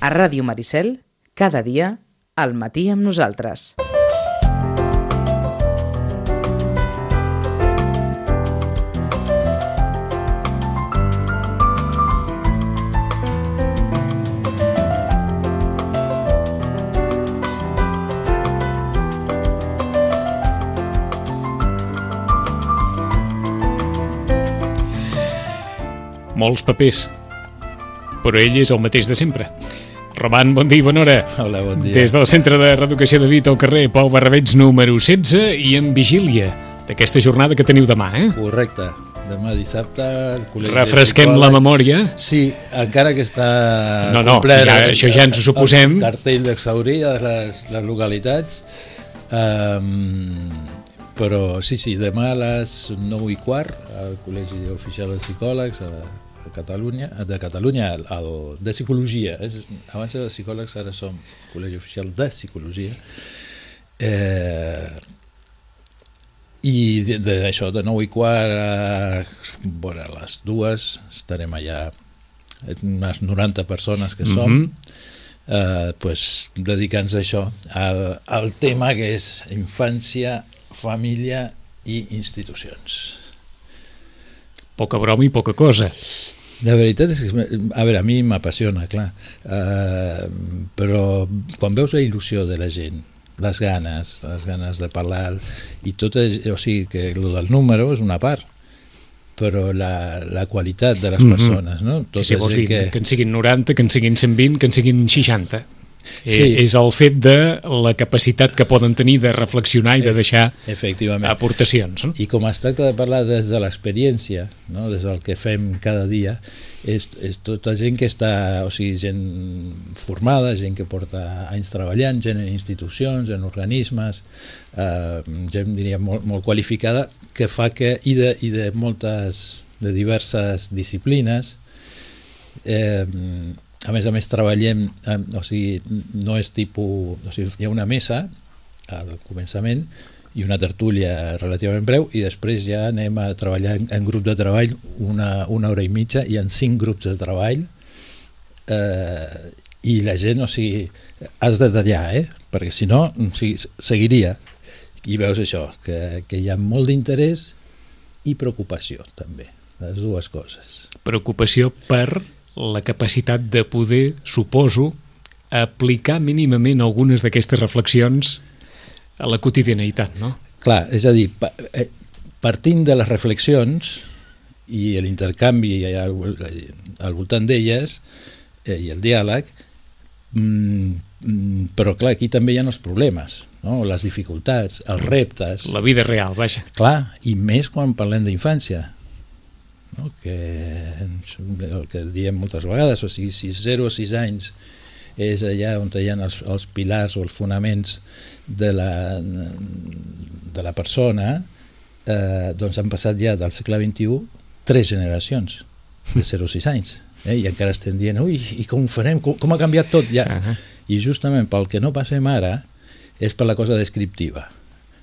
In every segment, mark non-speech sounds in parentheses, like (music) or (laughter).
A Ràdio Maricel, cada dia, al matí amb nosaltres. molts papers, però ell és el mateix de sempre. Roman, bon dia i bona hora. Hola, bon dia. Des del Centre de Reeducació de Vit al carrer Pau Barrabets número 16 i en vigília d'aquesta jornada que teniu demà, eh? Correcte. Demà dissabte el col·legi Refresquem la memòria. Sí, encara que està No, no, complet ja, això ja ens ho suposem. El cartell d'exaurir de les, les localitats. Um, però sí, sí, demà a les 9 i quart al Col·legi Oficial de Psicòlegs a, a Catalunya, de Catalunya, al, al, de Psicologia. És, abans de psicòlegs, ara som Col·legi Oficial de Psicologia. Eh, i de, de, això, de 9 i quart a, bueno, a les dues estarem allà unes 90 persones que som mm -hmm. eh, pues, dedicant-nos a això al, al tema que és infància, família i institucions Poca broma i poca cosa. La veritat és que, a veure, a mi m'apassiona, clar, uh, però quan veus la il·lusió de la gent, les ganes, les ganes de parlar, i tot, és, o sigui, que el del número és una part, però la, la qualitat de les Mhm. persones, no? Sí, sí, vols dir, que... que en siguin 90, que en siguin 120, que en siguin 60. Sí. Sí. És el fet de la capacitat que poden tenir de reflexionar i de deixar Efectivament. aportacions. No? I com es tracta de parlar des de l'experiència, no? des del que fem cada dia, és, és tota gent que està, o sigui, gent formada, gent que porta anys treballant, gent en institucions, en organismes, eh, gent, diria, molt, molt qualificada, que fa que, i de, i de moltes, de diverses disciplines, eh, a més a més treballem, eh, o sigui, no és tipus, o sigui, hi ha una mesa al començament i una tertúlia relativament breu i després ja anem a treballar en, en grup de treball una, una hora i mitja i en cinc grups de treball eh, i la gent, o sigui, has de tallar, eh? perquè si no, o sigui, seguiria i veus això, que, que hi ha molt d'interès i preocupació també, les dues coses. Preocupació per la capacitat de poder, suposo, aplicar mínimament algunes d'aquestes reflexions a la quotidianitat, no? Clar, és a dir, eh, partint de les reflexions i l'intercanvi al, al voltant d'elles eh, i el diàleg, mm, mm, però clar, aquí també hi ha els problemes, no? les dificultats, els reptes, La vida real, vaja. clar, i més quan parlem d'infància, no? que el que diem moltes vegades, o sigui, si 0 a 6 anys és allà on hi ha els, els pilars o els fonaments de la, de la persona, eh, doncs han passat ja del segle XXI tres generacions de 0 a 6 anys. Eh? I encara estem dient, ui, i com ho farem? Com, com ha canviat tot? Ja. Uh -huh. I justament pel que no passem ara és per la cosa descriptiva.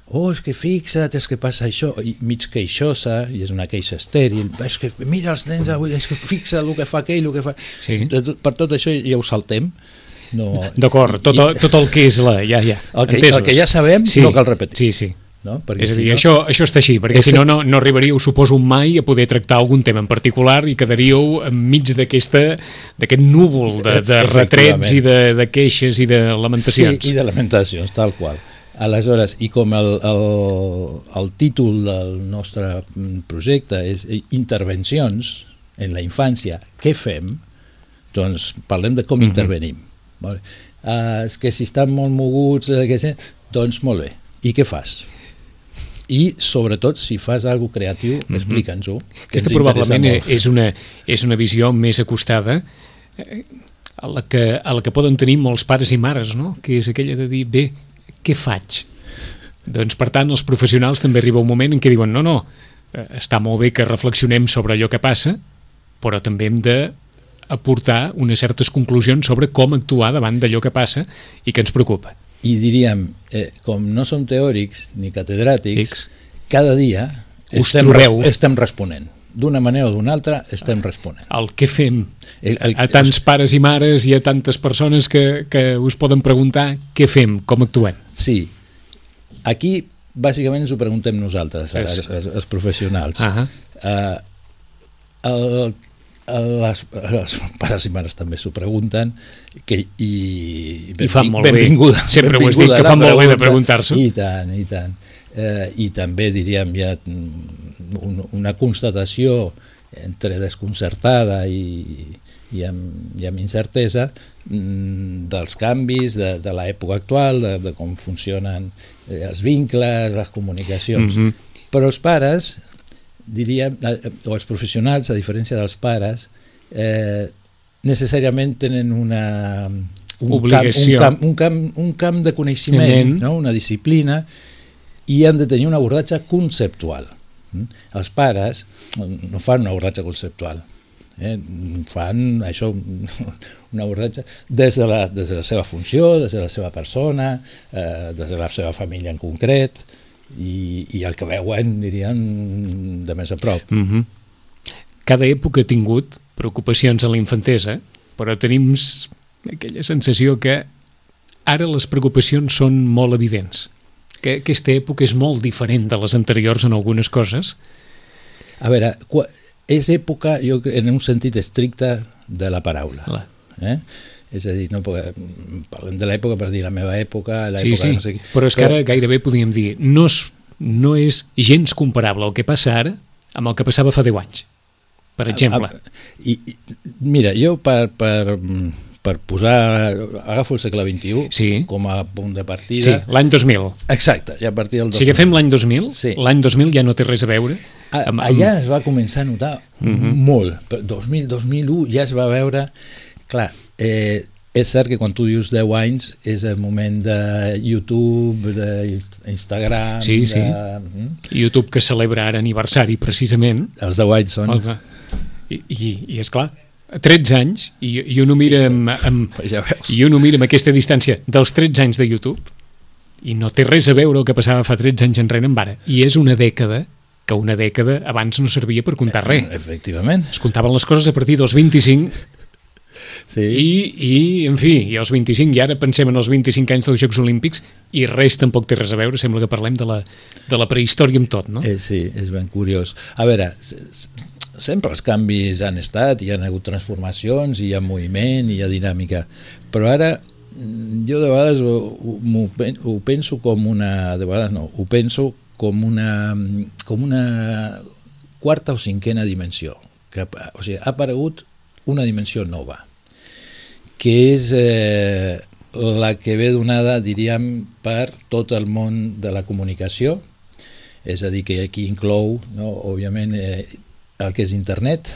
Oh, és que fixa't, és que passa això, i mig queixosa, i és una queixa estèril, és que mira els nens avui, és que fixa el que fa aquell, el que fa... Sí. Per tot això ja ho saltem. No, D'acord, tot, el- tot el que és la... Ja, ja, El que- entesos. el que ja sabem no cal repetir. Sí, sí. no? És a si dir, no- això, això està així, perquè És- si no, no, no arribaríeu, suposo, mai a poder tractar algun tema en particular i quedaríeu enmig d'aquest núvol de, de retrets i de, de queixes i de lamentacions. Sí, i de lamentacions, tal qual. Aleshores, i com el, el, el títol del nostre mm, projecte és intervencions en la infància, què fem? Doncs parlem de com Mhm. intervenim. Molt bé. Uh, és que si estan molt moguts, eh, que sé, doncs molt bé. I què fas? I, sobretot, si fas alguna creatiu, explica'ns-ho. que Mhm. Aquesta probablement molt. és una, és una visió més acostada eh, a la, que, a la que poden tenir molts pares i mares, no? que és aquella de dir, bé, què faig? Doncs, per tant, els professionals també arriba un moment en què diuen, no, no, eh, està molt bé que reflexionem sobre allò que passa, però també hem de aportar unes certes conclusions sobre com actuar davant d'allò que passa i que ens preocupa. I diríem, eh, com no som teòrics ni catedràtics, X. cada dia Us estem, trobeu. estem responent. D'una manera o d'una altra estem responent. El què fem? El, el, A tants pares i mares i a tantes persones que, que us poden preguntar què fem, com actuem. Sí. Aquí, bàsicament, ens ho preguntem nosaltres, ara, els, els, els professionals. Uh, el, el, les, els pares i mares també s'ho pregunten que, i, I fan molt bé. benvinguda, Sempre ho has dit, benvinguda que fan molt bé de pregunta. preguntar-s'ho. I tant, i tant. Eh, I també, diríem, ha mm, una constatació entre desconcertada i, i, amb, i amb incertesa mm, dels canvis de, de l'època actual, de, de com funcionen eh, els vincles, les comunicacions. Mhm. Però els pares, diríem, eh, o els professionals, a diferència dels pares, eh, necessàriament tenen una, un, Obligació. camp, un, camp, un, camp, un camp de coneixement, Nen. no? una disciplina, i han de tenir un abordatge conceptual. Mm? Els pares no fan un abordatge conceptual, eh? fan això, (laughs) un abordatge des de, la, des de la seva funció, des de la seva persona, eh, des de la seva família en concret, i, i el que veuen, diríem, de més a prop. Mm -hmm. Cada època ha tingut preocupacions a la infantesa, però tenim aquella sensació que ara les preocupacions són molt evidents, que aquesta època és molt diferent de les anteriors en algunes coses. A veure, és època, jo en un sentit estricte de la paraula. La... Eh? És a dir, no, parlem de l'època per dir la meva època, Sí, l'època sí, de no sé qui. però és que ara gairebé podríem dir no és, no és gens comparable el que passa ara amb el que passava fa 10 anys, per exemple. A, a, i, mira, jo per, per, per posar, agafo el segle XXI Sí. com a punt de Sí, partida. l'any 2000. Exacte, ja a partir del Si agafem l'any 2000, Sí. l'any 2000 ja no té res a veure A, amb, amb, allà es va començar a notar Mhm. molt. Per 2000, 2001 ja es va veure... Clar, eh, és cert que quan tu dius 10 anys és el moment de YouTube, d'Instagram... Sí, sí. De, mm? YouTube que celebra ara aniversari precisament Els 10 anys són... el, i, i, i és clar 13 anys i, i uno mira amb, amb, Ja i uno mira amb aquesta distància dels 13 anys de YouTube i no té res a veure el que passava fa 13 anys enrere amb ara. I és una dècada que una dècada abans no servia per comptar res. Efectivament. es comptaven les coses a partir dels 25 Sí. i, i en fi, i els 25 i ara pensem en els 25 anys dels Jocs Olímpics i res tampoc té res a veure, sembla que parlem de la, de la prehistòria amb tot, no? Eh, sí, és ben curiós. A veure, sempre els canvis han estat, hi han hagut transformacions, hi ha moviment, hi ha dinàmica, però ara mm, jo de vegades ho, ho, ho penso com una... De vegades no, ho penso com una, com una quarta o cinquena dimensió. Que, o sigui, ha aparegut una dimensió nova, que és eh, la que ve donada, diríem, per tot el món de la comunicació, és a dir, que aquí inclou, no, òbviament, eh, el que és internet,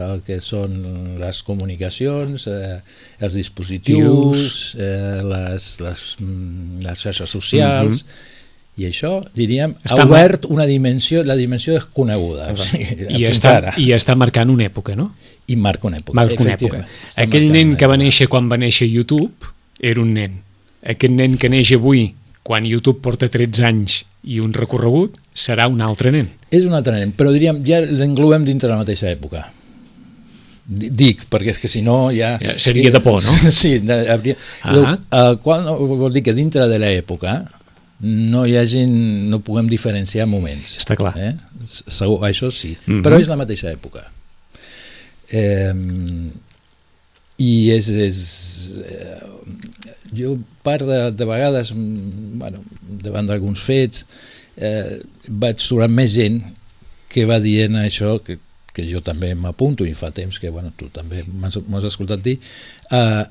el que són les comunicacions, eh, els dispositius, eh, les, les, mm, les xarxes socials, i això, diríem, Està ha obert una dimensió, la dimensió desconeguda. O sigui, (laughs) I està, ara. I està marcant una època, no? I marca una època. Marca una època. Aquell nen que va néixer quan va néixer YouTube era un nen. Aquest nen que neix avui quan YouTube porta 13 anys i un recorregut serà un altre nen. És un altre nen, però diríem, ja l'englobem dintre la mateixa època. Di- Dic, perquè és que si no ja... Ja seria de por, no? (laughs) Sí, hauria... Ah. El qual no, vol dir que dintre de l'època no hi hagin, no puguem diferenciar moments. Està clar. Eh? Segur, això sí, Mhm. però és la mateixa època. Eh, I és... és eh, jo part de, de vegades, mm, bueno, davant d'alguns fets, eh, vaig trobar més gent que va dient això, que, que jo també m'apunto i fa temps que bueno, tu també m'has escoltat dir, eh,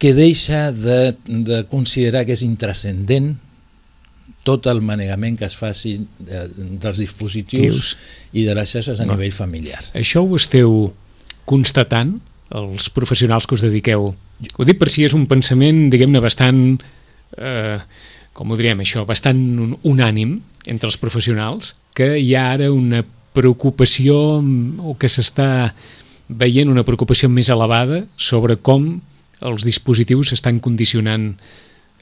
que deixa de, de considerar que és intrascendent tot el manegament que es faci de, dels dispositius Tius. i de les xarxes a No. nivell familiar. Això ho esteu constatant, els professionals que us dediqueu? Ho dic per si és un pensament, diguem-ne, bastant, eh, com ho diríem això, bastant un- unànim entre els professionals, que hi ha ara una preocupació o que s'està veient una preocupació més elevada sobre com els dispositius estan condicionant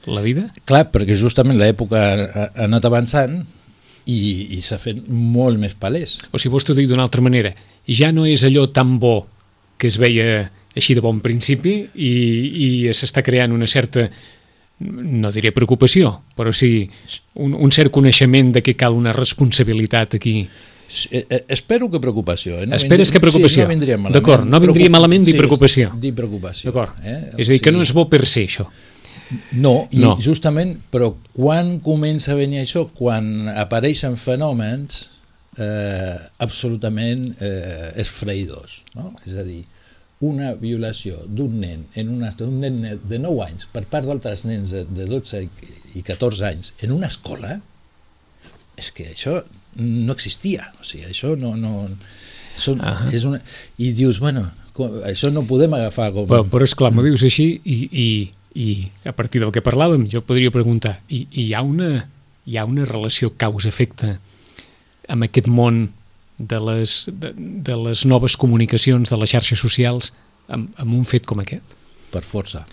la vida? Clar, perquè justament l'època ha, anat avançant i, i s'ha fet molt més palès. O si vols t'ho dir d'una altra manera, ja no és allò tan bo que es veia així de bon principi i, i s'està creant una certa no diré preocupació, però sí un, un cert coneixement de que cal una responsabilitat aquí. Eh, eh, espero que preocupació. Eh? No Esperes que preocupació. Sí, no vindria malament. D'acord, no vindria malament dir sí, preocupació. Dir preocupació. D'acord. Eh? És a dir, que no és bo per ser això. No, i No. justament, però quan comença a venir això? Quan apareixen fenòmens eh, absolutament eh, esfreïdors, no? És a dir, una violació d'un nen, en una, d'un nen de 9 anys per part d'altres nens de, de 12 i- i 14 anys en una escola, és que això no existia, o sigui, això no... no són, Ahà. és una, I dius, bueno, com, això no podem agafar com... Però, però esclar, m'ho dius així i, i, i a partir del que parlàvem jo podria preguntar, i, i hi, ha una, hi ha una relació causa-efecte amb aquest món de les, de, de les noves comunicacions, de les xarxes socials, amb, amb un fet com aquest? Per força.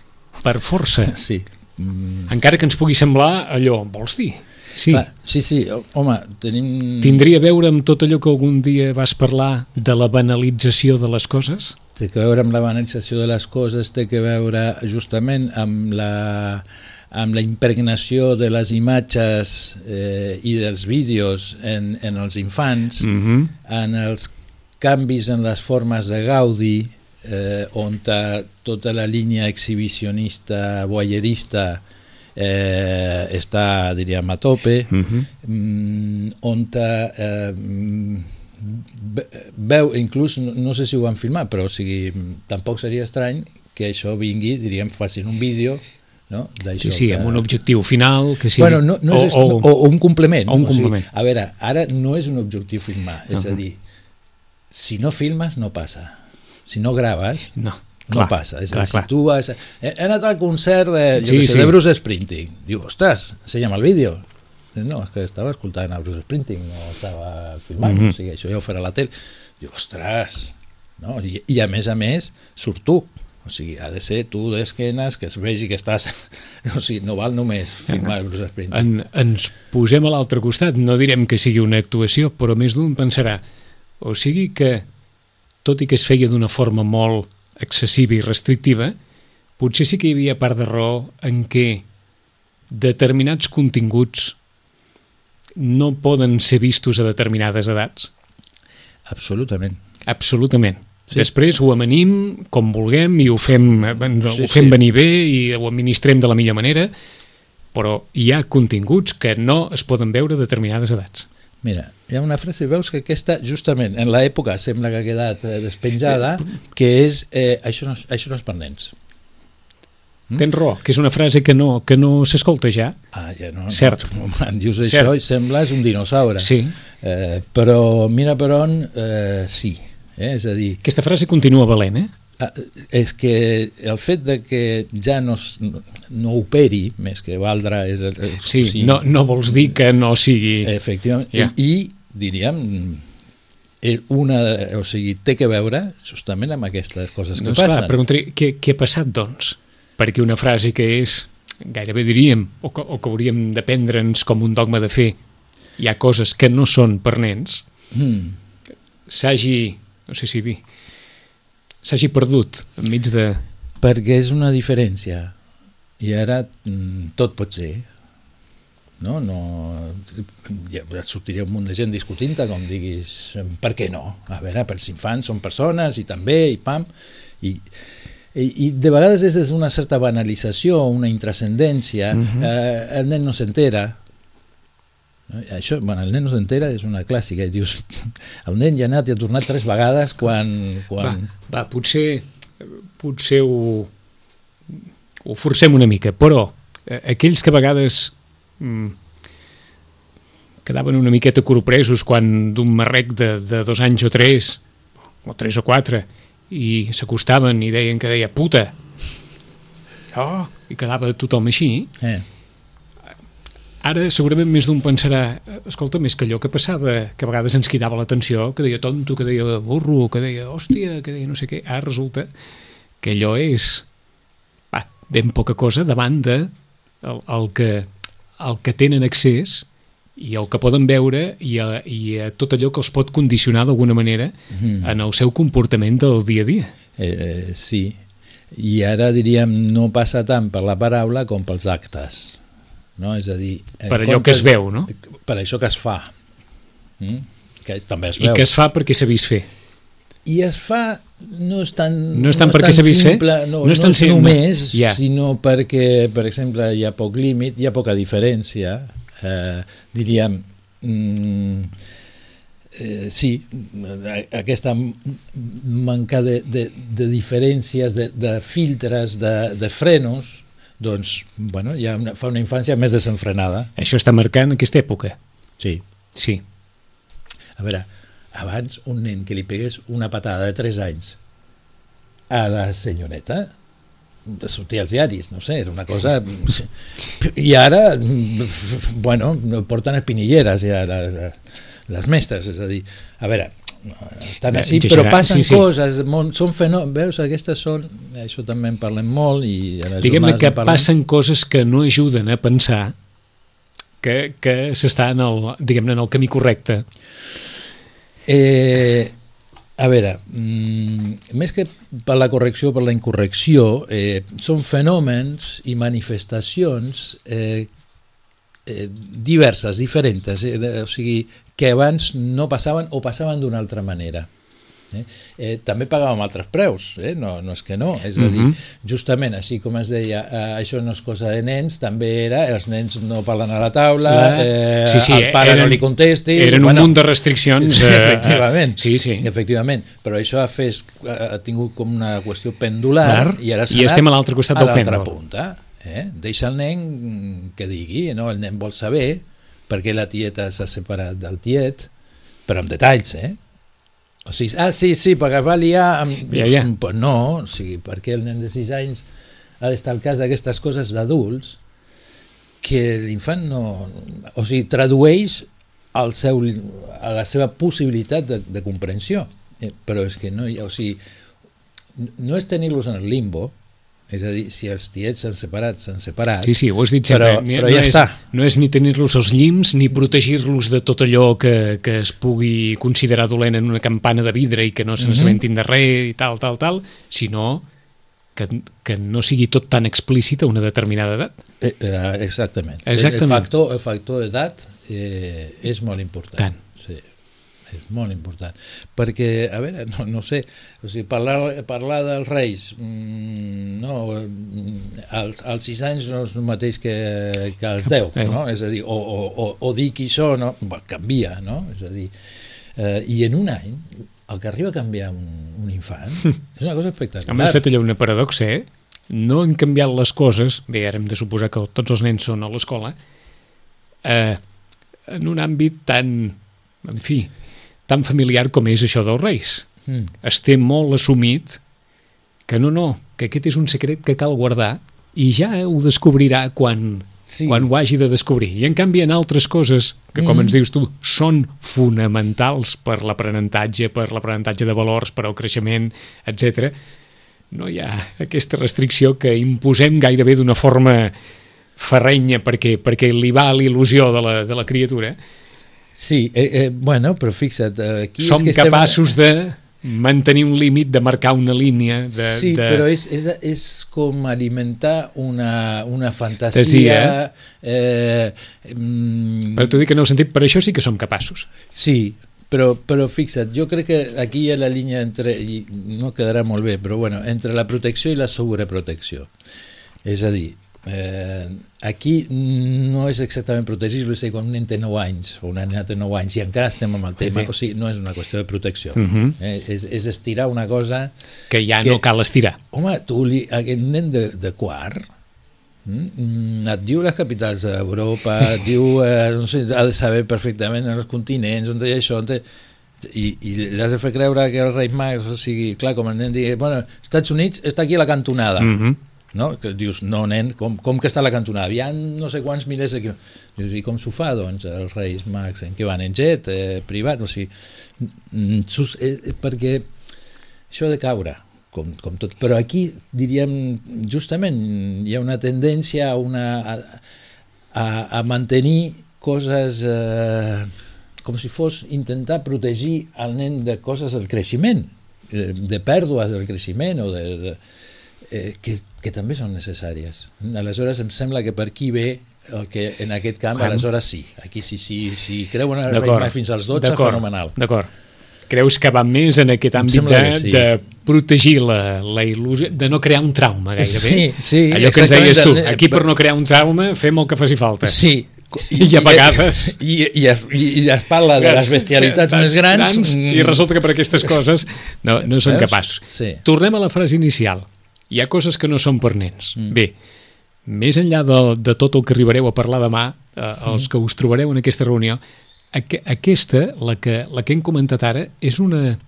Per força. (laughs) Sí. Mm, Encara que ens pugui semblar allò, vols dir? Sí. Clar, sí, sí, home, tenim... Tindria a veure amb tot allò que algun dia vas parlar de la banalització de les coses? Té que veure amb la banalització de les coses, té que veure justament amb la, amb la impregnació de les imatges eh, i dels vídeos en, en els infants, Mm -hmm. en els canvis en les formes de Gaudi, eh, on ta, tota la línia exhibicionista, voyerista, eh, està, diríem, a tope, Mm -hmm. mm, on eh, mm, ve- veu, inclús, no, sé si ho van filmar, però o sigui, tampoc seria estrany que això vingui, diríem, facin un vídeo no? Sí, sí, que... amb un objectiu final, que sí. Bueno, no, no és, o, o, o un complement. o un no? sigui, complement. a veure, ara no és un objectiu filmar, és Ahà. a dir, si no filmes no passa. Si no graves, No, no clar, passa. És clar, clar. si tu vas... He, he anat al concert de, jo Sí, sé, sí. de Bruce Springsteen. Diu, ostres, ensenya'm el vídeo. No, és que estava escoltant a Bruce Springsteen, no estava filmant, Mhm. o sigui, això ja ho farà la tele. Diu, ostres, no? I, i a més a més, surt tu. O sigui, ha de ser tu d'esquenes, que es vegi que estàs... (laughs) O sigui, no val només filmar el Bruce Springsteen. En, ens posem a l'altre costat, no direm que sigui una actuació, però més d'un pensarà, o sigui que, tot i que es feia d'una forma molt excessiva i restrictiva, potser sí que hi havia part de raó en què determinats continguts no poden ser vistos a determinades edats. Absolutament. Absolutament. Sí. Després ho amanim com vulguem i ho fem, eh, Sí, ho fem sí. venir bé i ho administrem de la millor manera, però hi ha continguts que no es poden veure a determinades edats. Mira, hi ha una frase, veus que aquesta, justament, en l'època sembla que ha quedat eh, despenjada, que és, eh, això, no, és- això no és per nens. Mm? Tens raó, que és una frase que no, que no s'escolta ja. Ah, ja no, Cert. (laughs) No, em dius Cert. això i sembles un dinosaure. Sí. Eh, però mira per on, eh, sí. Eh? És a dir, Aquesta frase continua valent, eh? Ah, és que el fet de que ja no, no operi, més que valdre... És, és, Sí, no, no vols dir que no sigui... Efectivament. Ja. I, I, diríem, eh, una, o sigui, té que veure justament amb aquestes coses que doncs passen. clar, preguntaré, què, què ha passat, doncs? Perquè una frase que és, gairebé diríem, o que, o que hauríem de prendre'ns com un dogma de fer, hi ha coses que no són per nens, Mm. s'hagi, no sé si dir, s'hagi perdut enmig de... Perquè és una diferència. I ara mm, tot pot ser. No? no ja et sortiria un munt de gent discutint com diguis, per què no? A veure, per els infants són persones i també, i pam. I, i, i de vegades és des d'una certa banalització, una intrascendència, uh -huh. eh, el nen no s'entera, Això, bueno, el nen no s'entera és una clàssica, i dius, el nen ja ha anat i ha tornat tres vegades quan... quan... Va, va, potser, potser ho, ho forcem una mica, però eh, aquells que a vegades mm, quedaven una miqueta corpresos quan d'un marrec de, de dos anys o tres, o tres o quatre, i s'acostaven i deien que deia puta, oh, i quedava tothom així, Eh. Ara segurament més d'un pensarà escolta, més que allò que passava que a vegades ens cridava l'atenció, que deia tonto, que deia burro, que deia hòstia, que deia no sé què, ara resulta que allò és va, ben poca cosa davant de el, el, que, el que tenen accés i el que poden veure i a, i a tot allò que els pot condicionar d'alguna manera Mm. en el seu comportament del dia a dia. Eh, eh, sí, i ara diríem no passa tant per la paraula com pels actes. No? És a dir... en Per allò que es veu, no? Per això que es fa. Mm? Que també es I veu. que es fa perquè s'ha vist fer. I es fa no és tan, No és tant no perquè s'ha vist fer? simple, no, No no, és tan no és simple. només, Ja. sinó perquè, per exemple, hi ha poc límit, hi ha poca diferència. Eh, diríem, mm, eh, sí, aquesta manca de, de, de diferències, de, de filtres, de, de frenos, doncs, bueno, ja una, fa una infància més desenfrenada. Això està marcant aquesta època. Sí. Sí. A veure, abans un nen que li pegués una patada de 3 anys a la senyoreta sortia als diaris, no sé, era una cosa... (laughs) I ara, bueno, porten espinilleres ja les, les mestres, és a dir, a veure, estan així, però passen sí, sí. coses, són fenòmens, veus, aquestes són, això també en parlem molt i a les Diguem-ne jornades que parlem. passen coses que no ajuden a pensar que, que s'està en el, diguem-ne, en el camí correcte. Eh, a veure, mm, més que per la correcció o per la incorrecció, eh, són fenòmens i manifestacions eh, eh, diverses, diferents, eh, de, o sigui, que abans no passaven o passaven d'una altra manera. Eh? Eh, també pagàvem altres preus, eh? no, no és que no, és a dir, Mhm. justament així com es deia, eh, això no és cosa de nens, també era, els nens no parlen a la taula, La- eh, sí, sí, el pare eren- no li contesti... Eren un munt de restriccions. Sí, eh, efectivament. Sí, sí. Efectivament, però això ha, fet, ha tingut com una qüestió pendular Clar, i ara s'ha i estem a l'altre costat del pèndol. punta. Eh? Deixa el nen que digui, no? el nen vol saber per què la tieta s'ha separat del tiet, però amb detalls, eh? O sigui, ah, sí, sí, perquè va liar... Amb... Ja, ja. No, o sigui, perquè el nen de 6 anys ha d'estar al cas d'aquestes coses d'adults que l'infant no... O sigui, tradueix al seu, a la seva possibilitat de, de comprensió. Eh, però és que no hi ha... O sigui, no és tenir-los en el limbo, és a dir, si els tiets s'han separat, s'han separat, Sí, sí, ho has dit sempre. Però- Ni- però no ja és, està. No és ni tenir-los als llims, ni protegir-los de tot allò que, que es pugui considerar dolent en una campana de vidre i que no se Mhm. n'assabentin de res i tal, tal, tal, sinó que, que no sigui tot tan explícit a una determinada edat. Eh, eh, exactament. Exactament. El factor, el factor edat eh, és molt important. Tant. Sí, és molt important. Perquè, a veure, no, no sé, o sigui, parlar, parlar dels reis, mm, no, mm, als, als 6 anys no és el mateix que, que als 10, Eh. no? És a dir, o, o, o, o dir qui són, no? Canvia, no? És a dir, eh, i en un any, el que arriba a canviar un, un infant (laughs) és una cosa espectacular. Home, has fet allò una paradoxa, eh? No han canviat les coses, bé, ara hem de suposar que tots els nens són a l'escola, eh, en un àmbit tan, en fi, tan familiar com és això dels reis. Mm. Es té molt assumit que no, no, que aquest és un secret que cal guardar i ja ho descobrirà quan, Sí. quan ho hagi de descobrir. I en canvi en altres coses, que com Mhm. ens dius tu, són fonamentals per l'aprenentatge, per l'aprenentatge de valors, per al creixement, etc. no hi ha aquesta restricció que imposem gairebé d'una forma ferrenya perquè, perquè li va l'il·lusió de, la, de la criatura. Sí, eh, eh, bueno, però fixa't, eh, aquí Som és que estem... capaços de mantenir un límit, de marcar una línia. De, sí, de... però és, és, és com alimentar una, una fantasia... Fantasia, eh, mm, Per t'ho dic en el sentit, per això sí que som capaços. Sí, però, però fixa't, jo crec que aquí hi ha la línia entre, i no quedarà molt bé, però bueno, entre la protecció i la sobreprotecció. És a dir, eh, aquí no és exactament protegir-lo, és quan un nen té 9 anys o una nena té 9 anys i encara estem amb el tema, sí. o sigui, no és una qüestió de protecció, Mhm. eh, és, és estirar una cosa Que ja Que- no cal estirar. Home, tu, li, aquest nen de, de quart, mm, et diu les capitals d'Europa, (laughs) et diu, eh, no sé, ha de saber perfectament els continents, on té això, on té... I, i li has de fer creure que el rei Max, o sigui, clar, com el nen digui, bueno, Estats Units està aquí a la cantonada, mm. Mhm. No? Que dius, no, nen, com, com que està la cantonada? Hi ha no sé quants milers de. Dius, i com s'ho fa, doncs, els reis Max? En què van? En jet? Eh, privat? O sigui, mm, sus, eh, eh, perquè això de caure, com, com tot. Però aquí, diríem, justament, hi ha una tendència a, una, a, a, a mantenir coses eh, com si fos intentar protegir el nen de coses del creixement, eh, de pèrdues del creixement o de, de, eh, que, que també són necessàries. Aleshores em sembla que per aquí ve el que en aquest camp, aleshores sí. Aquí sí, sí, sí. creuen en el fins als 12, fenomenal. D'acord. Creus que va més en aquest àmbit de, sí. de protegir la, la il·lusió, de no crear un trauma gairebé? Sí, sí. Allò que ens deies tu, aquí per no crear un trauma fem el que faci falta. Sí, i, (laughs) I a vegades... I, i, i, i es parla de les bestialitats més grans... grans I resulta que per aquestes coses no, no són capaços. Sí. Tornem a la frase inicial. Hi ha coses que no són per nens. Mm. Bé, més enllà de, de tot el que arribareu a parlar demà, eh, els que us trobareu en aquesta reunió, aqu aquesta, la que, la que hem comentat ara, és una,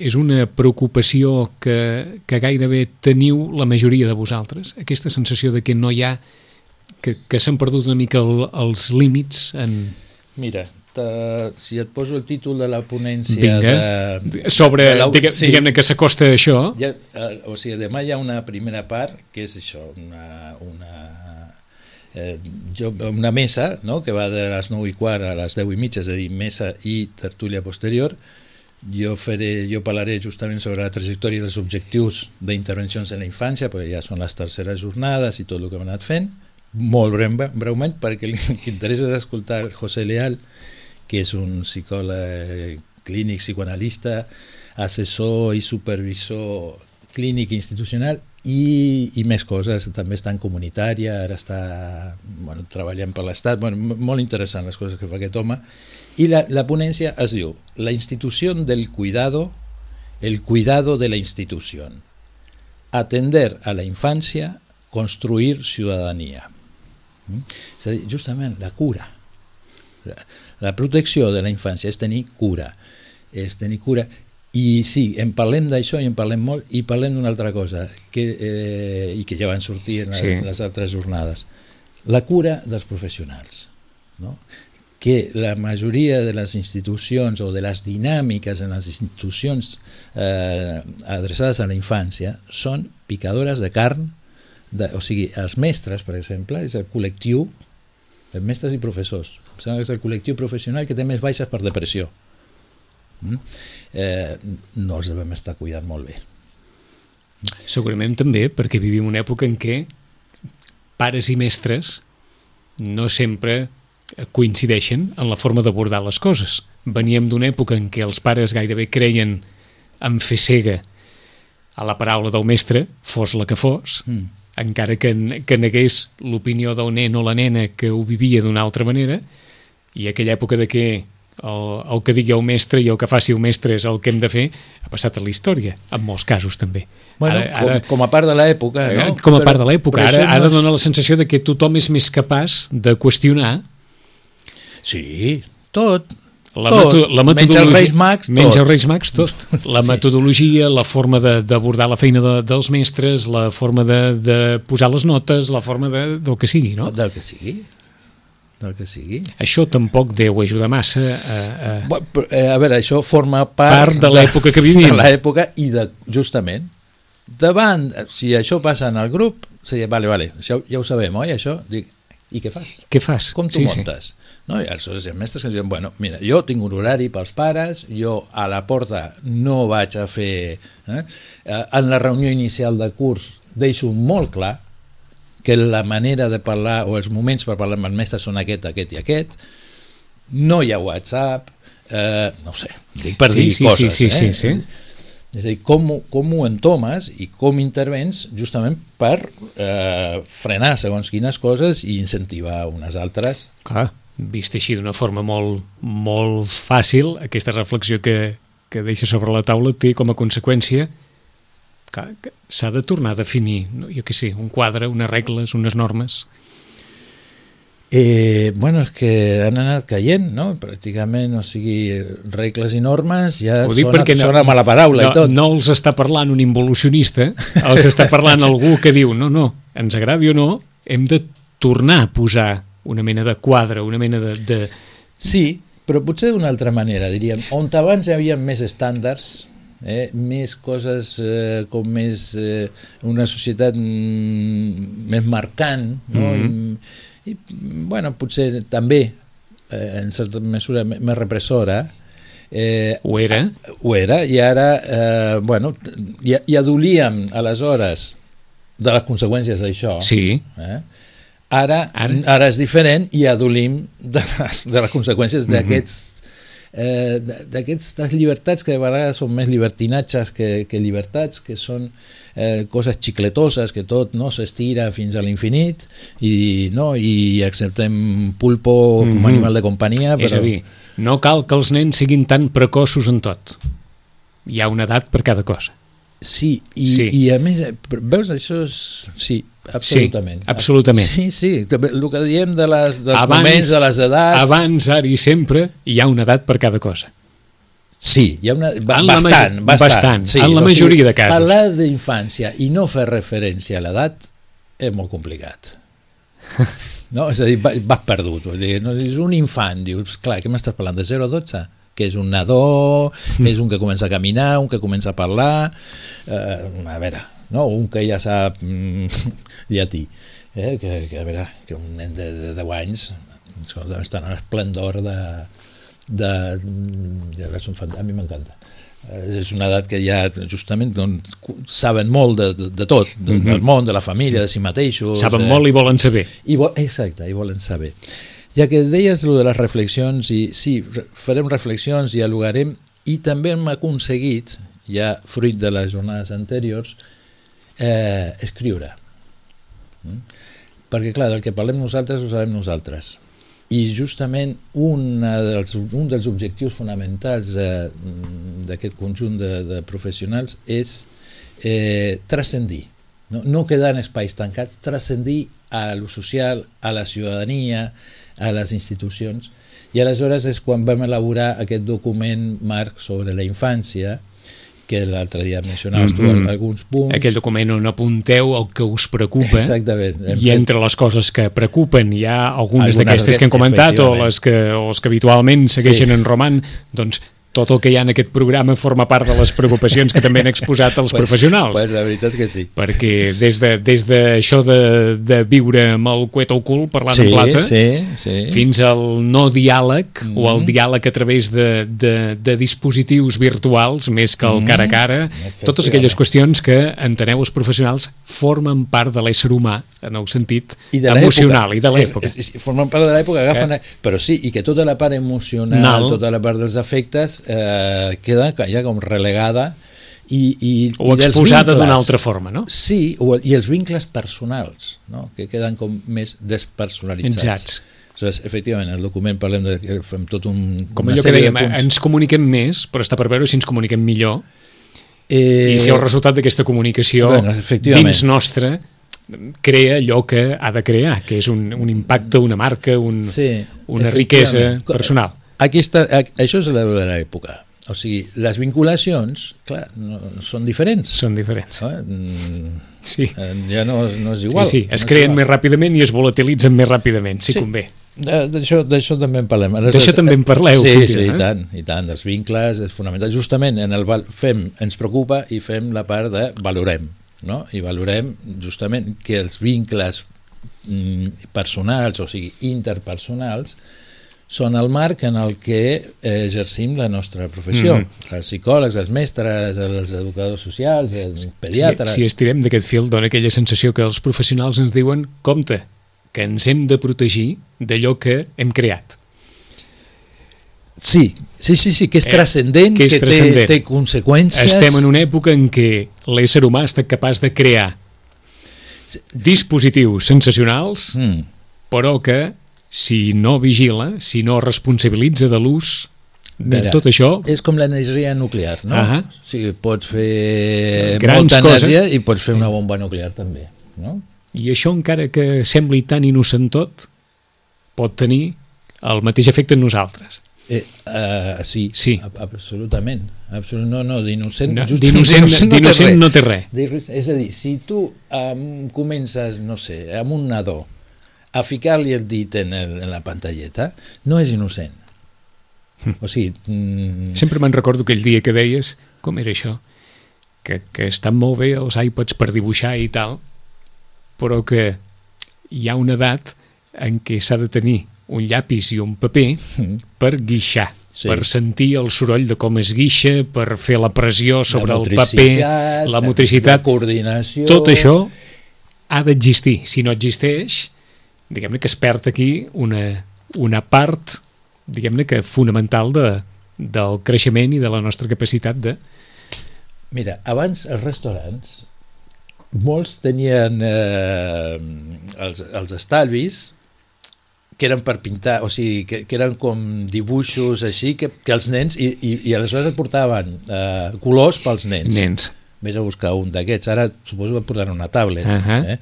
és una preocupació que, que gairebé teniu la majoria de vosaltres? Aquesta sensació de que no hi ha que, que s'han perdut una mica el, els límits en... Mira, te, si et poso el títol de la ponència Vinga. de, sobre, de digue, sí. diguem-ne que s'acosta a això ja, eh, o sigui, demà hi ha una primera part que és això, una, una eh, jo, una mesa no? que va de les 9 i quart a les 10 i mitja, és a dir, mesa i tertúlia posterior jo, faré, jo parlaré justament sobre la trajectòria i els objectius d'intervencions en la infància, perquè ja són les terceres jornades i tot el que hem anat fent, molt breu, breument perquè (laughs) interessa és escoltar José Leal que és un psicòleg clínic, psicoanalista assessor i supervisor clínic institucional i, i més coses, també està en comunitària ara està bueno, treballant per l'Estat. Bueno, molt interessant les coses que fa aquest home. I la, la ponència es diu la institució del cuidado el cuidado de la institución. Atender a la infancia construir ciudadanía. Mm? És a dir, justament la cura. La, protecció de la infància és tenir cura. És tenir cura i sí, en parlem d'això i en parlem molt i parlem d'una altra cosa que, eh, i que ja van sortir en, sí. en les altres jornades. La cura dels professionals. No? que la majoria de les institucions o de les dinàmiques en les institucions eh, adreçades a la infància són picadores de carn de, o sigui, els mestres, per exemple, és el col·lectiu, els mestres i professors, és el col·lectiu professional que té més baixes per depressió. Mm? Eh, no els devem estar cuidant molt bé. Segurament també perquè vivim una època en què pares i mestres no sempre coincideixen en la forma d'abordar les coses. Veníem d'una època en què els pares gairebé creien en fer cega a la paraula del mestre, fos la que fos, mm encara que, que negués l'opinió del nen o la nena que ho vivia d'una altra manera, i aquella època de que el, el que digui el mestre i el que faci el mestre és el que hem de fer, ha passat a la història, en molts casos també. Bueno, ara, ara, com, com a part de l'època, no? Eh, com a però, part de l'època. Ara, ara no dona la sensació de que tothom és més capaç de qüestionar Sí, tot, la, tot, meto la menys els Reis Mags, tot. Menys els Reis Mags, tot. (laughs) La sí. metodologia, la forma d'abordar la feina de, dels mestres, la forma de, de posar les notes, la forma de, del que sigui, no? Del que sigui del que sigui. Això tampoc deu ajudar massa a... A, bueno, eh, a veure, això forma part... Part de l'època que vivim. De l'època i de, justament, davant, si això passa en el grup, seria, vale, vale, això ja ho sabem, oi, això? Dic, i què fas? Què fas? Com t'ho sí, muntes? Sí. No? I aleshores hi ha mestres que diuen, bueno, mira, jo tinc un horari pels pares, jo a la porta no vaig a fer... Eh? eh en la reunió inicial de curs deixo molt clar que la manera de parlar o els moments per parlar amb els mestres són aquest, aquest i aquest, no hi ha WhatsApp, eh, no sé, dic per sí, dir sí, coses. Sí, sí, eh? sí, sí. És a dir, com, com ho entomes i com intervens justament per eh, frenar segons quines coses i incentivar unes altres. Clar vist així d'una forma molt, molt fàcil, aquesta reflexió que, que deixa sobre la taula té com a conseqüència s'ha de tornar a definir, no? jo què sé, un quadre, unes regles, unes normes. Eh, bueno, és que han anat caient, no? Pràcticament, o sigui, regles i normes ja Ho sona, no, sona mala paraula no, i tot. No els està parlant un involucionista, els està parlant algú que diu, no, no, ens agradi o no, hem de tornar a posar una mena de quadre, una mena de... de... Sí, però potser d'una altra manera, diríem. On abans hi havia més estàndards, eh, més coses eh, com més... Eh, una societat mm, més marcant, no? Mm -hmm. I, I, bueno, potser també eh, en certa mesura me- més repressora, eh, Ho era? ho era, i ara, eh, bueno, ja, ja dolíem aleshores de les conseqüències d'això. Sí. Eh? Ara, Ara? ara, és diferent i adolim de les, de les conseqüències Mhm. d'aquests eh, d'aquestes llibertats que de vegades són més llibertinatges que, que llibertats, que són eh, coses xicletoses, que tot no s'estira fins a l'infinit i, no, i acceptem pulpo com Mhm. a animal de companyia. És a dir, no cal que els nens siguin tan precoços en tot. Hi ha una edat per cada cosa. Sí, i, Sí. i a més, eh, però veus, això és... Sí, absolutament. absolutament. Sí, sí, també el que diem de les, dels Abans- moments, de les edats... Abans, ara i sempre, hi ha una edat per cada cosa. Sí, hi ha una... Ba bastant, bastant, bastant, sí, en la majoria de casos. Parlar d'infància i no fer referència a l'edat és molt complicat. (laughs) No? És a dir, va- vas perdut. Vull dir, no, és un infant, dius, clar, què m'estàs parlant, de 0 a 12? que és un nadó, Mm. és un que comença a caminar, un que comença a parlar, eh, a veure, no? un que ja sap mm, (laughs) llatí, eh? que, que, a veure, que un nen de, de 10 anys escolta, està en l'esplendor de, de, de, de, de a mi m'encanta Eh, és una edat que ja justament doncs, saben molt de, de, de tot, de, Mhm. del món, de la família, sí. de si mateixos. Saben eh, molt i volen saber. i vo exacte, i volen saber. Ja que deies lo de les reflexions, i sí, re- farem reflexions, dialogarem, i també hem aconseguit, ja fruit de les jornades anteriors, eh, escriure. Mm? Perquè, clar, del que parlem nosaltres ho sabem nosaltres. I justament una dels, un dels objectius fonamentals eh, d'aquest conjunt de, de professionals és eh, transcendir, no, no quedar en espais tancats, transcendir a lo social, a la ciutadania, a les institucions. I aleshores és quan vam elaborar aquest document marc sobre la infància, que l'altre dia mencionaves tu Mhm. alguns punts. Aquell document on apunteu el que us preocupa Exactament. I entre les coses que preocupen hi ha algunes Algunes d'aquestes que hem comentat o les que, o les que habitualment segueixen Sí. en roman, doncs tot el que hi ha en aquest programa forma part de les preocupacions que també han exposat els (laughs) professionals. Pues la veritat que sí. perquè des de, des de això de, de viure amb el cuet al cul parlant sí, en plata sí, sí. fins al no diàleg Mhm. o al diàleg a través de, de, de dispositius virtuals més que el Mhm. cara a cara totes aquelles qüestions que enteneu els professionals formen part de l'ésser humà en el sentit I de emocional i de l'època sí, Formen part de l'època, agafen... Eh? Però sí, i que tota la part emocional, Nal. tota la part dels afectes, eh, queda ja com relegada i, i, o i exposada d'una altra forma no? Sí, o, i els vincles personals, no? que queden com més despersonalitzats. Exacts. Aleshores, efectivament, al document parlem de que fem tot un... com allò que de dèiem, ens comuniquem més però està per veure si ens comuniquem millor Eh, i si el resultat d'aquesta comunicació bueno, dins nostre crea allò que ha de crear, que és un, un impacte, una marca, un, Sí, una riquesa personal. Aquí està, a- això és la de l'època. O sigui, les vinculacions, clar, no, són diferents. Són diferents. Eh? Mm, Sí, eh, ja no, no és igual. sí, sí. es no creen igual. més ràpidament i es volatilitzen més ràpidament, si Sí. convé. De- D'això també en parlem. D'això també en parleu, Sí, sí, tot, i eh? tant, i tant. Els vincles és fonamental. Justament en el fem, ens preocupa i fem la part de valorem, no? I valorem justament que els vincles mm, personals, o sigui, interpersonals, són el marc en el que eh, exercim la nostra professió. Mm -hmm. Els psicòlegs, els mestres, els educadors socials, els Si, pediatres... si estirem d'aquest fil, dona aquella sensació que els professionals ens diuen compte, que ens hem de protegir d'allò que hem creat. Sí, sí, sí, sí que és Eh, transcendent, que és que, té, transcendent. té conseqüències... Estem en una època en què l'ésser humà està capaç de crear dispositius sensacionals, Mm. però que si no vigila, si no responsabilitza de l'ús de Mira, tot això, És com l'energia nuclear, no? Ahà. O sigui, pots fer Grans molta coses. energia i pots fer una bomba nuclear també, no? i això encara que sembli tan innocent tot, pot tenir el mateix efecte en nosaltres. Eh, uh, sí, Sí. ab- absolutament. Absolut, no, no, d'innocent... No, D'innocent (laughs) d'innocent d'innocent res. no té res. És a dir, si tu um, comences, no sé, amb un nadó a ficar-li el dit en, el, en la pantalleta, no és innocent. O sigui... Mm, Sempre me'n recordo aquell dia que deies, com era això? Que, que estan molt bé els iPods per dibuixar i tal, però que hi ha una edat en què s'ha de tenir un llapis i un paper Mm. per guixar, Sí. per sentir el soroll de com es guixa, per fer la pressió sobre La el paper, motricitat, la La motricitat, coordinació... tot això ha d'existir. Si no existeix, diguem-ne que es perd aquí una, una part, diguem-ne que fonamental de, del creixement i de la nostra capacitat de... Mira, abans els restaurants molts tenien eh, els, els estalvis que eren per pintar, o sigui, que, que eren com dibuixos així, que, que els nens, i, i, i aleshores et portaven eh, colors pels nens. Nens. Vés a buscar un d'aquests, ara suposo que portaran una tablet. Ahà. eh?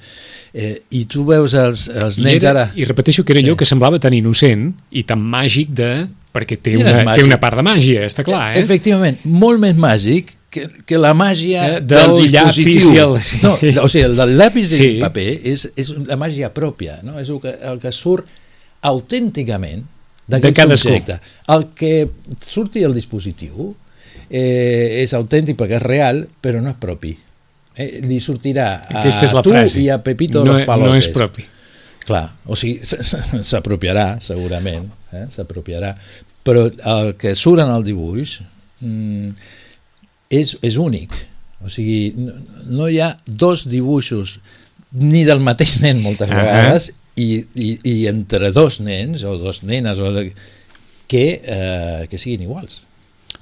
Eh, I tu veus els, els I, nens era, ara... I repeteixo que era Sí. allò que semblava tan innocent i tan màgic de... perquè té Era una, té una part de màgia, està clar, eh? Efectivament, molt més màgic que, que la màgia Eh, del, del dispositiu. i el- sí. No, o sigui, el del llapis Sí. i paper és, és la màgia pròpia, no? és el que, el que surt autènticament De d'aquest subjecte. El que surti del dispositiu eh, és autèntic perquè és real, però no és propi. Eh, li sortirà a Aquesta és la tu frase. i a Pepito no, los palotes. no és propi. Clar, o sigui, s'apropiarà, segurament, eh? s'apropiarà, però el que surt en el dibuix mm, és, és únic. O sigui, no, no hi ha dos dibuixos ni del mateix nen moltes vegades i, i, i entre dos nens o dos nenes o de, que, eh, que siguin iguals.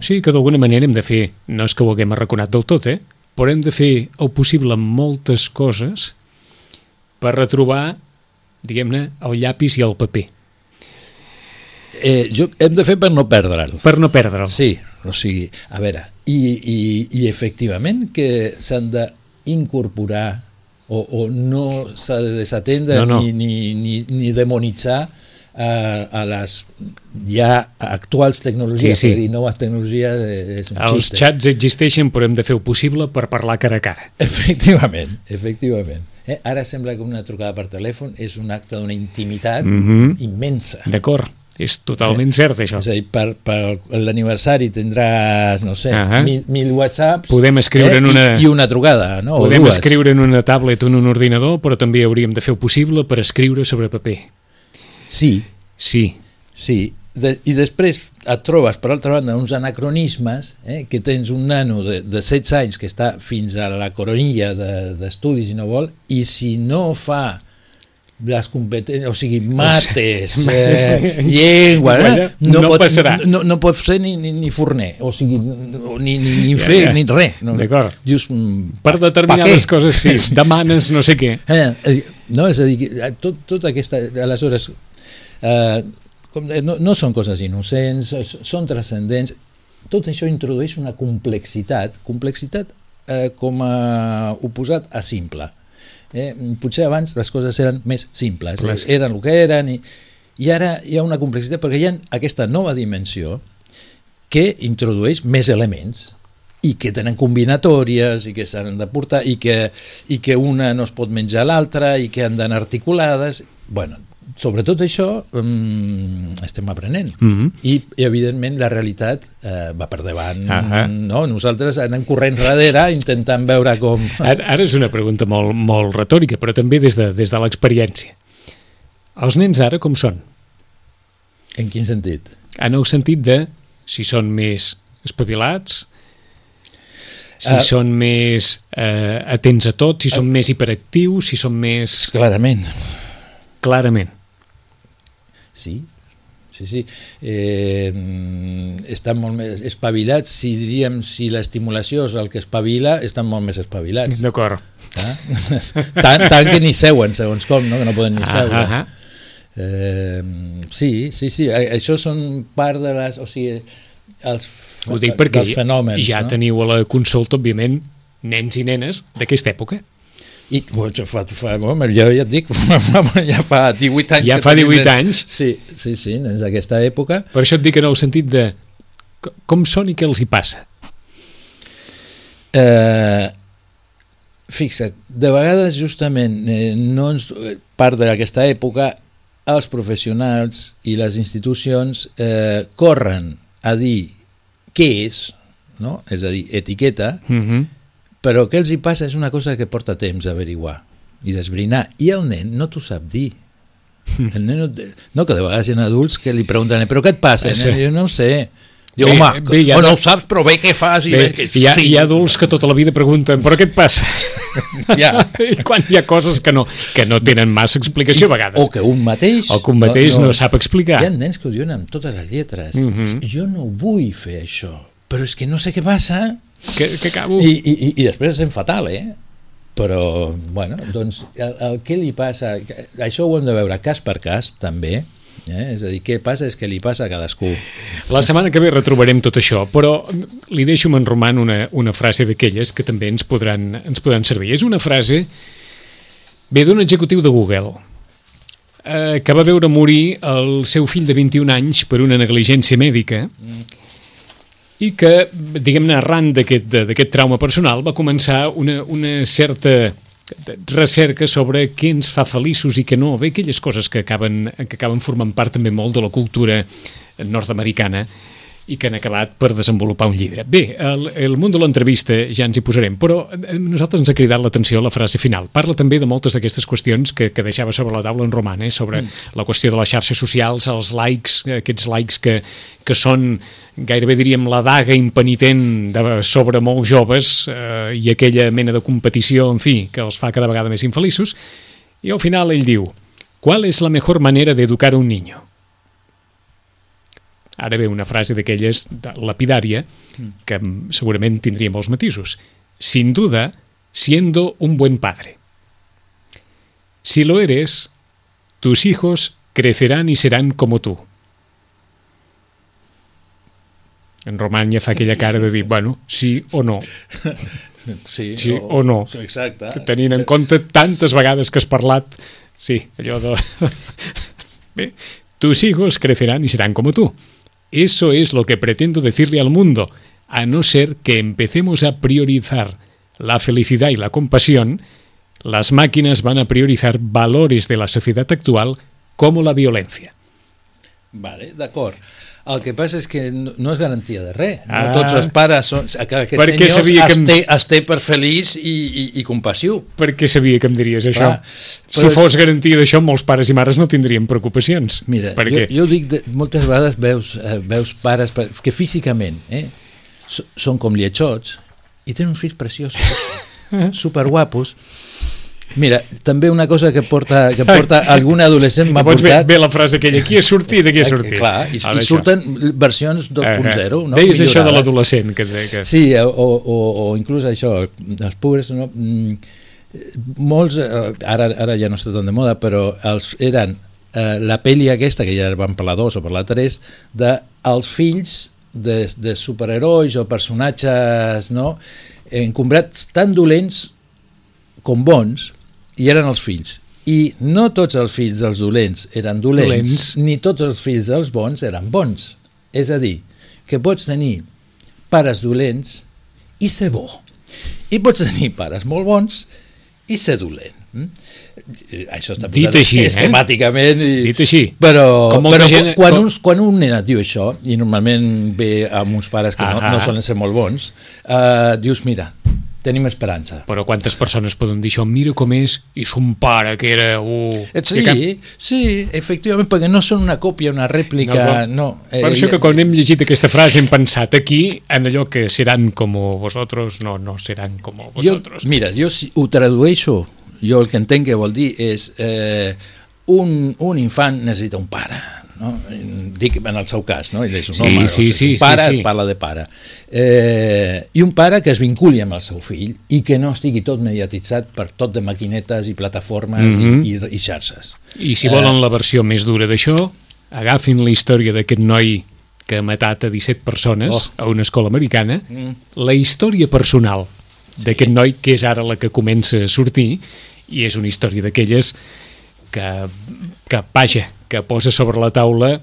Sigui que d'alguna manera hem de fer, no és que ho haguem arraconat del tot, eh? però hem de fer el possible amb moltes coses per retrobar, diguem-ne, el llapis i el paper, Eh, jo, hem de fer per no perdre'l. per no perdre'l. Sí, o sigui, a veure, i, i, i efectivament que s'han d'incorporar o, o no s'ha de desatendre No, no. Ni, ni, ni, ni demonitzar a, a les ja actuals tecnologies, Sí, sí. sí, sí. noves tecnologies eh, és un Els xiste. xats existeixen, però hem de fer el possible per parlar cara a cara. Efectivament, efectivament. Eh? Ara sembla que una trucada per telèfon és un acte d'una intimitat Mhm. immensa. D'acord? És totalment cert, això. És a dir, per, per l'aniversari tindràs, no sé, Ahà. mil, mil whatsapps Podem escriure en i- una- i, una trucada, no? Podem escriure en una tablet o en un ordinador, però també hauríem de fer possible per escriure sobre paper. Sí, Sí, sí. De, I després et trobes, per altra banda, uns anacronismes, eh, que tens un nano de, de 16 anys que està fins a la coronilla de- d'estudis i no vol, i si no fa les competències, o sigui, (laughs) mates, eh, llengua, eh, No pot, passarà. No, no pot ser ni, ni, ni forner, o sigui, no- ni, ni, ni fer, ja. ni res. No. D'acord. Dius, per determinades coses (laughs) sí, demanes no sé què. Eh, eh, no, és a dir, eh, tot, tot aquesta... Aleshores, eh, com, no, no són coses innocents, són transcendents. Tot això introdueix una complexitat, complexitat eh, com a oposat a simple. Eh? Potser abans les coses eren més simples, eh? eren el que eren, i, i ara hi ha una complexitat perquè hi ha aquesta nova dimensió que introdueix més elements i que tenen combinatòries i que s'han de portar i que, i que una no es pot menjar l'altra i que han d'anar articulades bueno, sobretot això um, estem aprenent Mhm. I, i evidentment la realitat eh, va per davant Ahà. no? nosaltres anem corrent darrere intentant veure com Ara, ara és una pregunta molt, molt retòrica, però també des de, des de l'experiència. Els nens d'ara com són? en quin sentit? En el sentit de si són més espavilats, si Ah. són més eh, atents a tot, si són més hiperactius, si són més... clarament Clarament. Sí, sí, sí. Eh, estan molt més espavilats, si diríem si l'estimulació és el que espavila, estan molt més espavilats. D'acord. Ah? (laughs) tant, tant que ni seuen, segons com, no? que no poden ni Ah, seure. ah, ah. Eh, sí, sí, sí. A- Això són part de les... O sigui, els, Ho dic perquè dels fenòmens. ja no? teniu a la consulta, òbviament, nens i nenes d'aquesta època. I, bueno, fa, fa, bueno, jo ja et dic, (laughs) ja fa 18 anys. Ja fa tenim 18 nens. anys? Sí, sí, sí, nens d'aquesta època. Per això et dic en el sentit de co- com són i què els hi passa. Eh, fixa't, de vegades justament eh, no ens, part d'aquesta època els professionals i les institucions eh, corren a dir què és, no? és a dir, etiqueta, Mm -hmm. Però què els hi passa és una cosa que porta temps a averiguar i d'esbrinar, i el nen no t'ho sap dir. El neno, no, que de vegades hi ha adults que li pregunten però què et passa? Sí. Sí. Jo no ho sé. Diu, home, bé, ja no no- ho saps, però bé què fas i Bé, bé, que hi, ha, sí. hi ha adults que tota la vida pregunten però què et passa? (laughs) Ja. (laughs) I quan hi ha coses que no, que no tenen massa explicació a vegades. O que un mateix... O que un mateix no sap explicar. Hi ha nens que ho diuen amb totes les lletres. Mhm. Jo no vull fer això, però és que no sé què passa Que, que acabo... I, i, i- després sent fatal, eh? Però, bueno, doncs, el, el que li passa... Això ho hem de veure cas per cas, també. Eh? És a dir, què passa és que li passa a cadascú. La setmana que ve retrobarem tot això, però li deixo en Roman una, una frase d'aquelles que també ens podran, ens podran servir. És una frase ve d'un executiu de Google eh, que va veure morir el seu fill de 21 anys per una negligència mèdica i que, diguem-ne, arran d'aquest trauma personal va començar una, una certa recerca sobre què ens fa feliços i què no, bé, aquelles coses que acaben, que acaben formant part també molt de la cultura nord-americana i que han acabat per desenvolupar un llibre. Bé, el, el món de l'entrevista ja ens hi posarem, però a nosaltres ens ha cridat l'atenció la frase final. Parla també de moltes d'aquestes qüestions que, que deixava sobre la taula en Roman, eh? sobre mm. la qüestió de les xarxes socials, els likes, aquests likes que, que són gairebé diríem la daga impenitent de, sobre molts joves eh, i aquella mena de competició, en fi, que els fa cada vegada més infeliços. I al final ell diu, ¿cuál es la mejor manera de educar a un niño? Ara ve una frase d'aquelles lapidària que mm, segurament tindria molts matisos. Sin duda, siendo un buen padre. Si lo eres, tus hijos crecerán y serán como tú. En Roman ja fa aquella cara de dir, bueno, sí o no. (laughs) Sí, Sí o no. Exacte. Tenint en compte tantes vegades que has parlat, sí, allò de... (laughs) Bé, tus hijos crecerán y serán como tú. Eso es lo que pretendo decirle al mundo, a no ser que empecemos a priorizar la felicidad y la compasión, las máquinas van a priorizar valores de la sociedad actual como la violencia. Vale, d'acord. El que passa és que no, no és garantia de res. No Ah. tots els pares són... Que aquest Perquè senyor sabia que es, em- té, es té per feliç i, i, i compassiu. Perquè sabia que em diries això. Clar, si fos garantia d'això, molts pares i mares no tindrien preocupacions. Mira, jo, perquè... jo dic, de, moltes vegades veus, eh, veus pares pa- que físicament eh, són com lletjots i tenen uns fills preciosos, (laughs) superguapos. Mira, també una cosa que porta, que porta algun adolescent m'ha portat... ve la frase aquella, qui ha sortit, aquí ha Eh, sortit. Clar, i, Ara i això. surten versions 2.0. Eh, No? Deies això de l'adolescent. Que, que... Sí, o, o, o inclús això, els pobres, no? Mm, molts, eh, ara, ara ja no està tan de moda, però els, eren eh, la pel·li aquesta, que ja van per la 2 o per la 3, de els fills de, de superherois o personatges no? encombrats tan dolents com bons, i eren els fills. I no tots els fills dels dolents eren dolents, Dolents. ni tots els fills dels bons eren bons. És a dir, que pots tenir pares dolents i ser bo. I pots tenir pares molt bons i ser dolent. Mm? Eh, Això està Dit posat així, eh? esquemàticament. I, Dit així. Però, però gent- quan, com- uns, quan un nen et diu això, i normalment ve amb uns pares que no, no solen ser molt bons, eh, dius, mira, tenim esperança. Però quantes persones poden dir això? Mira com és, i son pare, que era... Uh, Eh, que cap- Sí, sí, efectivament, perquè no són una còpia, una rèplica, no. per això que quan hem llegit aquesta frase hem pensat aquí en allò que seran com vosotros, no, no seran com jo, vosotros. mira, jo si ho tradueixo, jo el que entenc que vol dir és eh, un, un infant necessita un pare, no? dic en el seu cas, no? ell és un Sí, home, sí, sigui, sí, un pare sí, sí. parla de pare eh, i un pare que es vinculi amb el seu fill i que no estigui tot mediatitzat per tot de maquinetes i plataformes Mhm. i, i, i xarxes I si volen la versió més dura d'això, agafin la història d'aquest noi que ha matat a 17 persones Oh. a una escola americana, Mm. la història personal d'aquest noi, que és ara la que comença a sortir, i és una història d'aquelles que, que, vaja, que posa sobre la taula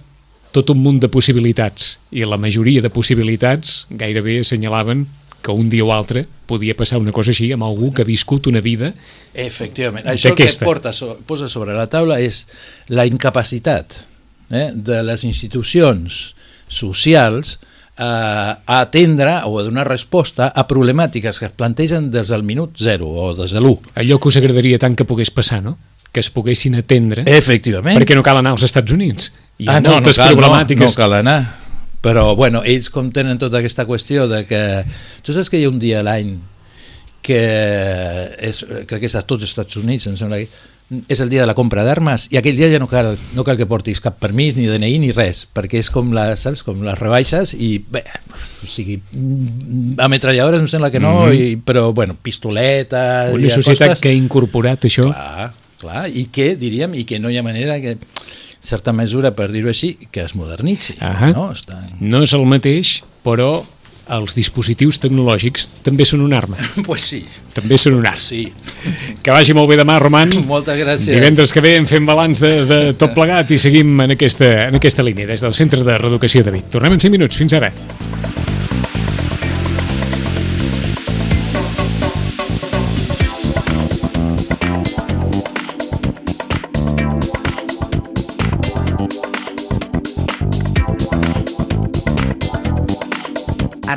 tot un munt de possibilitats, i la majoria de possibilitats gairebé assenyalaven que un dia o altre podia passar una cosa així amb algú que ha viscut una vida Efectivament. Això que porta, so, posa sobre la taula és la incapacitat eh, de les institucions socials eh, a atendre o a donar resposta a problemàtiques que es plantegen des del minut zero o des de l'1. allò que us agradaria tant que pogués passar, no? Que es poguessin atendre Efectivament. perquè no cal anar als Estats Units. Hi ha ah, no, moltes no cal, problemàtiques. No, no cal anar. Però, bueno, ells com tenen tota aquesta qüestió de que... Tu saps que hi ha un dia a l'any que és, crec que és a tots els Estats Units, em sembla que és el dia de la compra d'armes i aquell dia ja no cal, no cal que portis cap permís ni DNI ni res, perquè és com, la, saps, com les rebaixes i bé, o sigui, ametralladores em sembla que no, mm -hmm. i, però bueno, pistoletes... Una societat costes. que ha incorporat això. Clar, clar, i que, diríem, i que no hi ha manera que certa mesura, per dir-ho així, que es modernitzi. Ahà. No? Està... No és el mateix, però els dispositius tecnològics també són una arma. (laughs) Pues sí, També són una arma. sí. Que vagi molt bé demà, Roman. (laughs) Moltes gràcies. Divendres que ve en fem balanç de, de tot plegat i seguim en aquesta, en aquesta línia des del Centre de Reeducació de Vic. Tornem en 5 minuts. Fins ara.